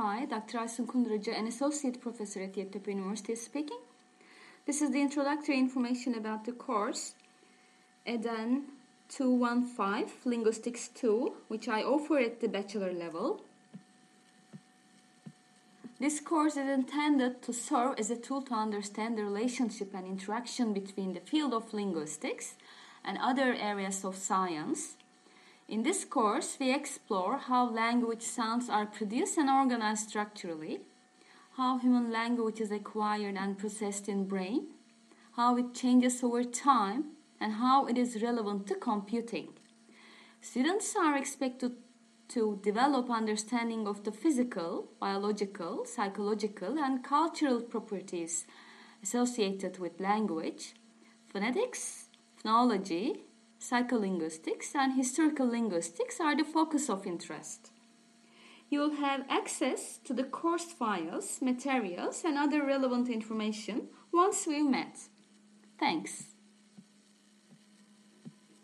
Hi, Dr. Aysun Kunduracı, an associate professor at Yeditepe University speaking. This is the introductory information about the course EDEN 215 Linguistics 2, which I offer at the bachelor level. This course is intended to serve as a tool to understand the relationship and interaction between the field of linguistics and other areas of science. In this course, we explore how language sounds are produced and organized structurally, how human language is acquired and processed in brain, how it changes over time, and how it is relevant to computing. Students are expected to develop understanding of the physical, biological, psychological, and cultural properties associated with language, phonetics, phonology, psycholinguistics, and historical linguistics are the focus of interest. You will have access to the course files, materials, and other relevant information once we've met. Thanks.